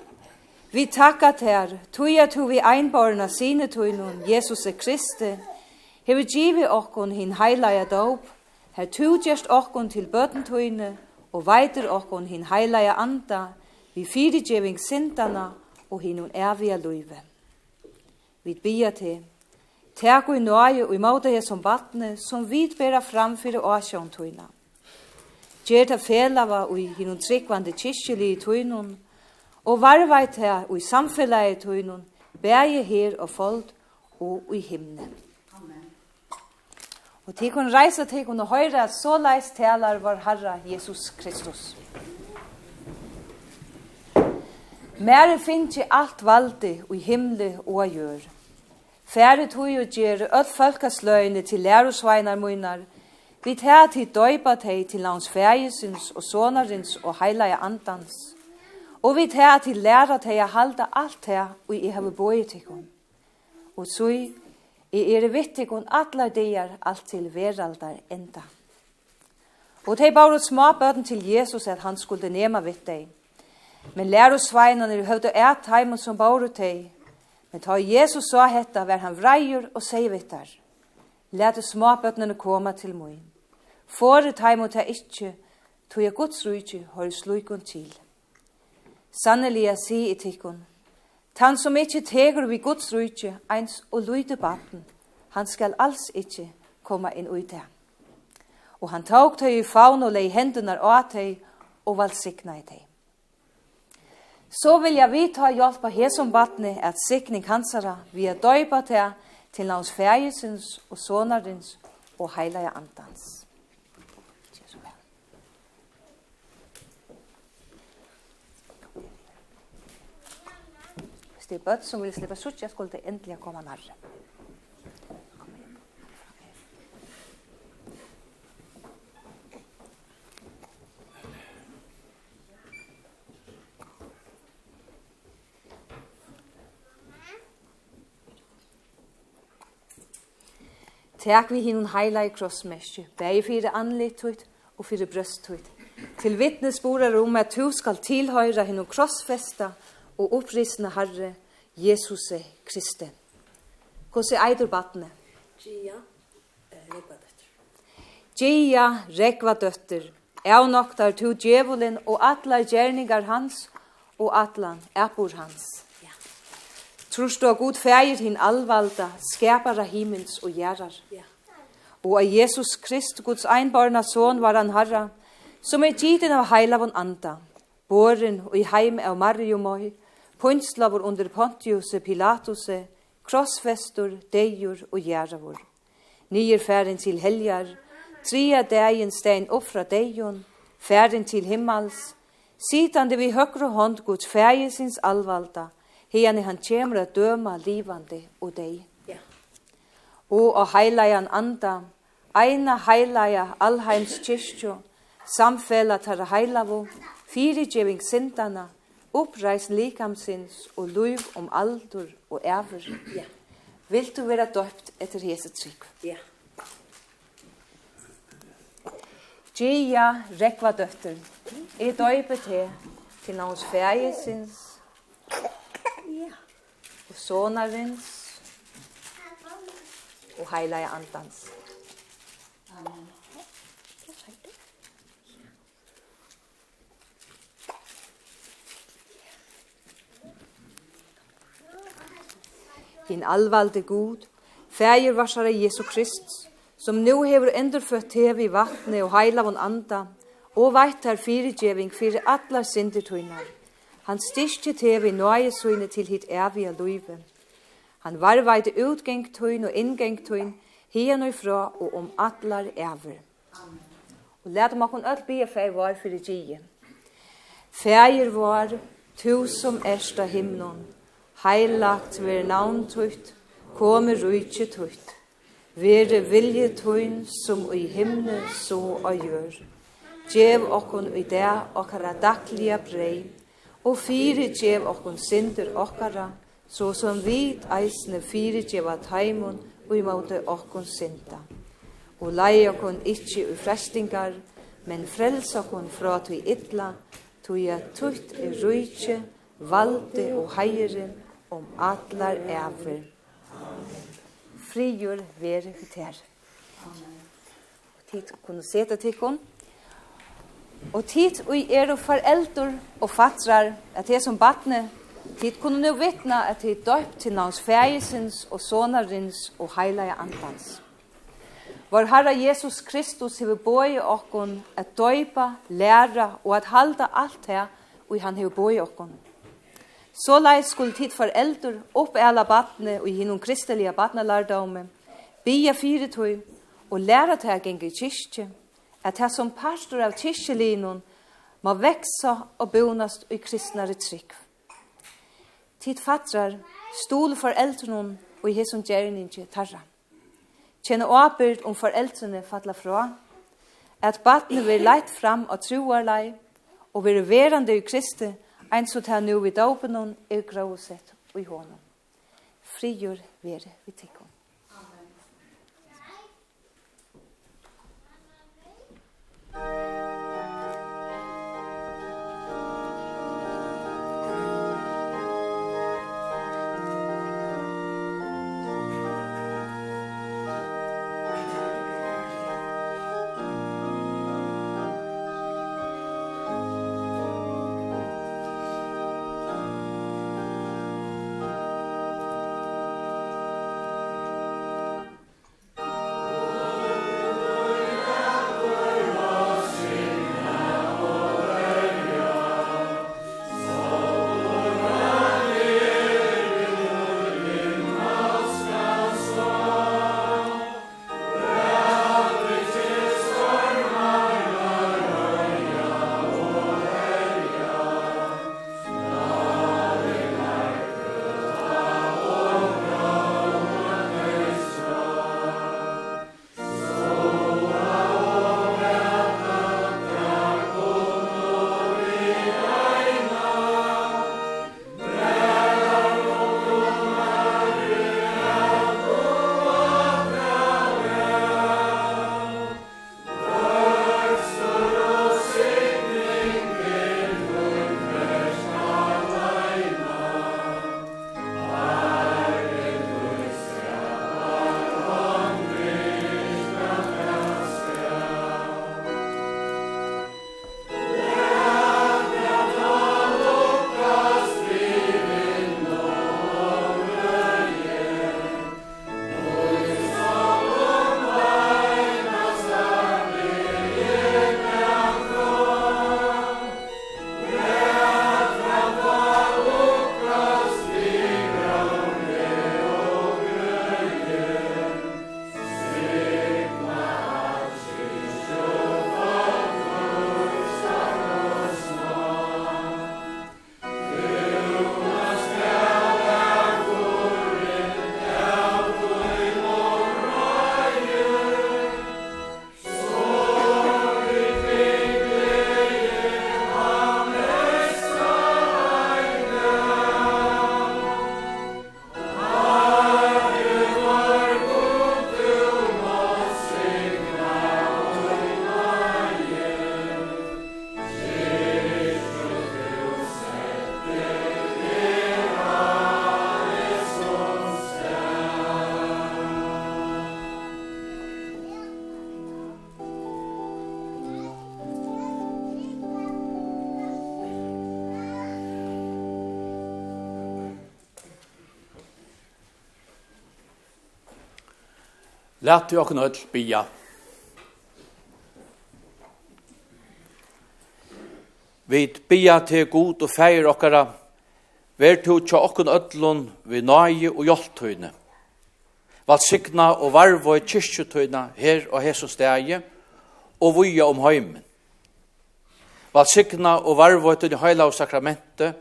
vi takka ter, tui at vi einbarna sine tuinun, Jesus er Kristi, hever givi okkon hin heilaja dåp, Her tu gjerst okkon til bøtentøyne, og veitir okkon hin heilaja anda, vi fyrirgeving sintana, og hin un ervia løyve. Vi bia til, Tek og i nøye og i måte jeg som vattne, som vi bæra fram fyrir åsjån tøyna. Gjer ta felava og i hinun tryggvande kyrkjeli i tøynun, og varvait her og i samfellet i tøynun, bæje her og fold og i himnen. Og til kun reise til kun høyre at så leis taler vår Herre Jesus Kristus. Mere finnes ikke alt valde i himle og å gjøre. Færre tog og gjør ødt folkesløyene til lærosveinar munnar, vi tar til døypa teg til hans færgesins og sonarins og heilige andans, og vi tar til læra teg å halda alt teg og i heve boi til Og så I er vittikon atla dier alt til veraldar enda. Og tei baur ut småbøten til Jesus at han skulle nema vitt deg. Men lær og sveinan er høvd og eit heimen som baur ut. Men ta Jesus sa hetta vær han vreier og sei vitt der. Lær du småbøtene koma til moi. Fåret heimen ta ikkje, tog jeg gods rujtje, hår slukon til. Sannelig jeg sier i tikkun, Tan som ikkje teger vi Guds rujtje, eins og lyde batten, han skal alls ikkje komme inn ui det. Og han tåg tøy i faun og lei hendunar av tøy og valsikna i tøy. Så vil jeg vi hjelpa hesom batne at sikning hansara vi er døypa til til navns færjesins og sonarins og heilaja andans. til bøtt som vil slippe suttje, skulle det endelig komme nærre. Tek vi hinn heila i krossmestju, bæg fyrir anlitt tuit og fyrir brøst tuit. Til vittnesborar om at du skal tilhøyra hinn krossfesta og opprisne herre Jesus Kristi. Hvordan eitur batne? Gia, rekvadøtter. Gia, rekvadøtter. Jeg noktar tu djevelen og atla gjerningar hans og atlan epor hans. Ja. Trus du a god feir hin skapar av himmels og gjerrar. Ja. Og av Jesus Krist, Guds einbarna son, var han harra, som er tiden av heilavon anda, boren og i heim av Mariumøy, Punslavor under Pontiuse Pilatuse, krossfestor, deijur og jæravur. Nyer færen til heljar, tria degen stein opp fra deion, færen til himmals, sitande vi høgre hånd Guds fægesins alvalda, hene han kjemur døma livande og dei. Ja. Og og heilajan anda, eina heilaja allheims kyrkjo, samfella tar heilavu, fyrirgjeving sindana, Uppreis likamsins og luiv om aldur og æver. Ja. Vil du vera døpt etter hese trygg? Ja. Gia rekva døtter. Jeg døyper te til hans fægisins ja. og sonarins og heilige andans. Ja. din allvalde god, fægir varsare Jesu Krist, som nu hefur endurfødt hev i vattne og heila von anda, og veit her fyrirgjeving fyrir allar syndertøynar. Han styrkje tev i nøyesugne til hitt evige løyve. Han varveite utgengtøyn og inngengtøyn, hien og fra og om allar ever. Og let om akon öll bia fæg var fyrir gije. Fægir var, tu som ersta himnon, heilagt ver navn tutt, komme rujtje tutt. Vere vilje tuin som i himne så og gjør. Gjev okkon i det okkara daglige brei, og fire gjev okkon synder okkara, så som vit eisne fire gjev at heimun og i måte okkon synda. Og lei okkon ikkje i frestingar, men frels okkon fra tui idla, tui at tutt er rujtje, valde og heieren om atlar äfer. Frigjør vere her. Og tid kunne seta tikkun. Og tid og er og foreldur og fatrar at det som batne tid kunne nu vitna at det er døypt til navns fægisins og sonarins og heilaja andans. Vår Herre Jesus Kristus hever boi okkon at døypa, læra og at halda alt her og han hever boi okkon. Så lei skulle tid foreldur opp alla batne og hinnom kristelige batnelardome, bia fyretøy og læra tægjengi kyrkje, at det som pastor av kyrkjelinun må veksa og bonast i kristnare trygg. Tid fatrar, stol foreldrunum og i hesson gjerningi tarra. Kjenne åbyrd om foreldrene fatla fra, at batne vil leit fram og troarlei og vil verande i kristne Ein så tar nu vid dåpen er gråset og i hånden. Frigjør vere vi tikkum. Læt du okken öll bia. Vi bia til god og feir okkara, vær tu tja okken öllun vi nai og hjelptøyne. signa og varvo i kyrkjutøyna her og hesu stegi, og vuja om heimen. Valsikna og varvo i tøyne heila og sakramente,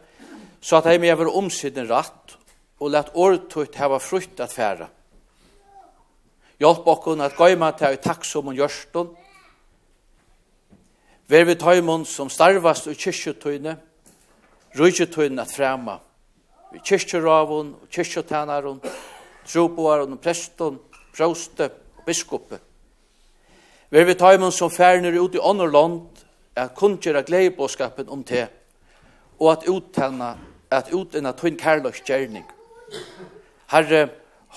så at heim hever omsiden ratt, og let året tøyt heva frukt at færa. Hjelp okkun at gøyma til i takksom og gjørstun. Ver vi tøymon som starvast og kyrkjutøyne, rujkjutøyne at frema. Vi kyrkjuravun og kyrkjutænarun, troboarun og prestun, prøste og biskoppe. Ver vi tøymon som færner ut i ånderland, at kundgjera gleibåskapen om te, og at uttana, at utinna tunn kærløs gjerning. Herre,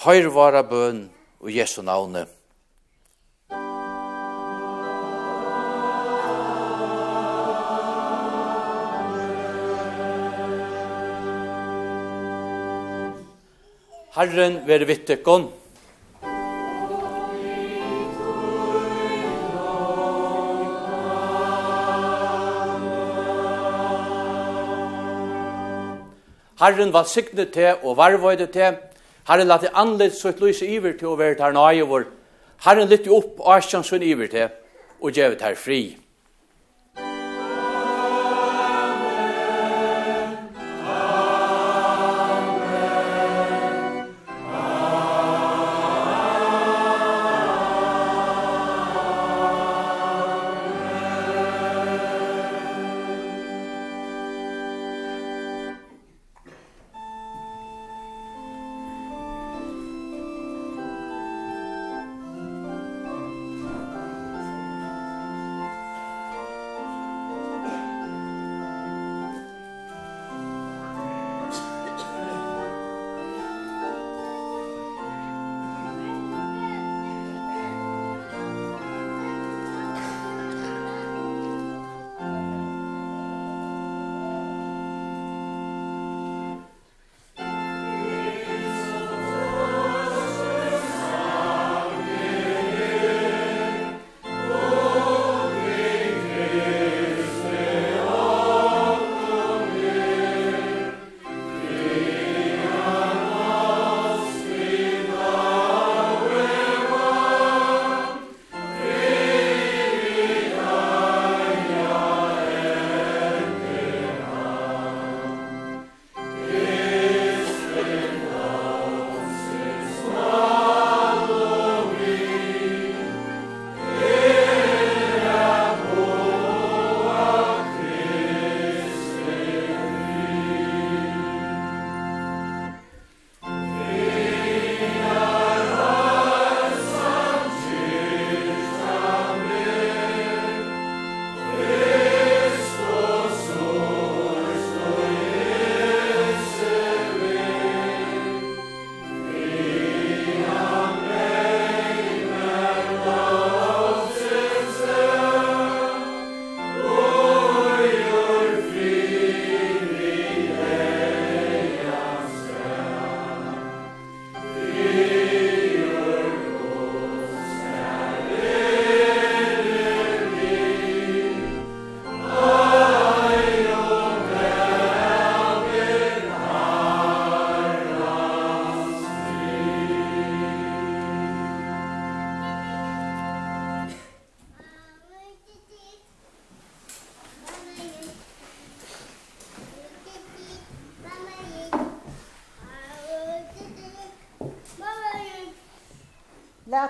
høyrvara bøn, og Jesu navne. Herren være vittekon. Herren var signet til og varvøyde til, Herren lette anledes så et lyse iver til å være der nøye vår. Herren lytte opp og æstjan sin iver til og gjevet her fri.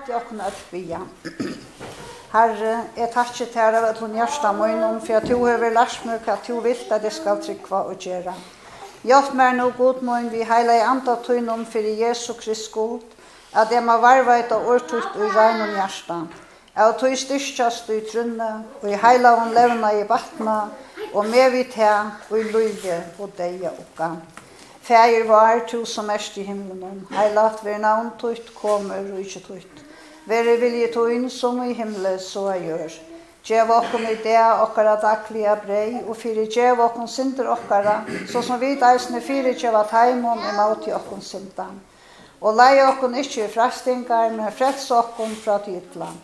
tak til okken at bia. Herre, jeg takkje til av at hun hjärsta møynum, for at du hever lars meg at du vilt at jeg skal trykva og gjera. Hjelp meg nå god møyn vi heila i andre tøynum for Jesu Krist god, at jeg må varva et av årtut og regn om hjärsta. Jeg tog styrkjast i trunne, og i heila hun levna i vattna, og med vi til, og i løyge og deia okka. Fægir var, to som erst i himmelen, heilat vi navn tøyt, kommer og ikkje tøyt. Vere vilje tøyn som i himle så jeg gjør. Gjev okkom i det okkara daglige brei, og fyrir gjev okkom synder okkara, så som vi deisne fyrir gjev at heimom i mauti okkom syndan. Og lei okkom ikkje i frastingar, men frels okkom fra titlan.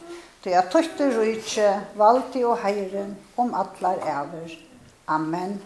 Til at tøytte rujtje, valti og heiren, om atlar æver. Amen.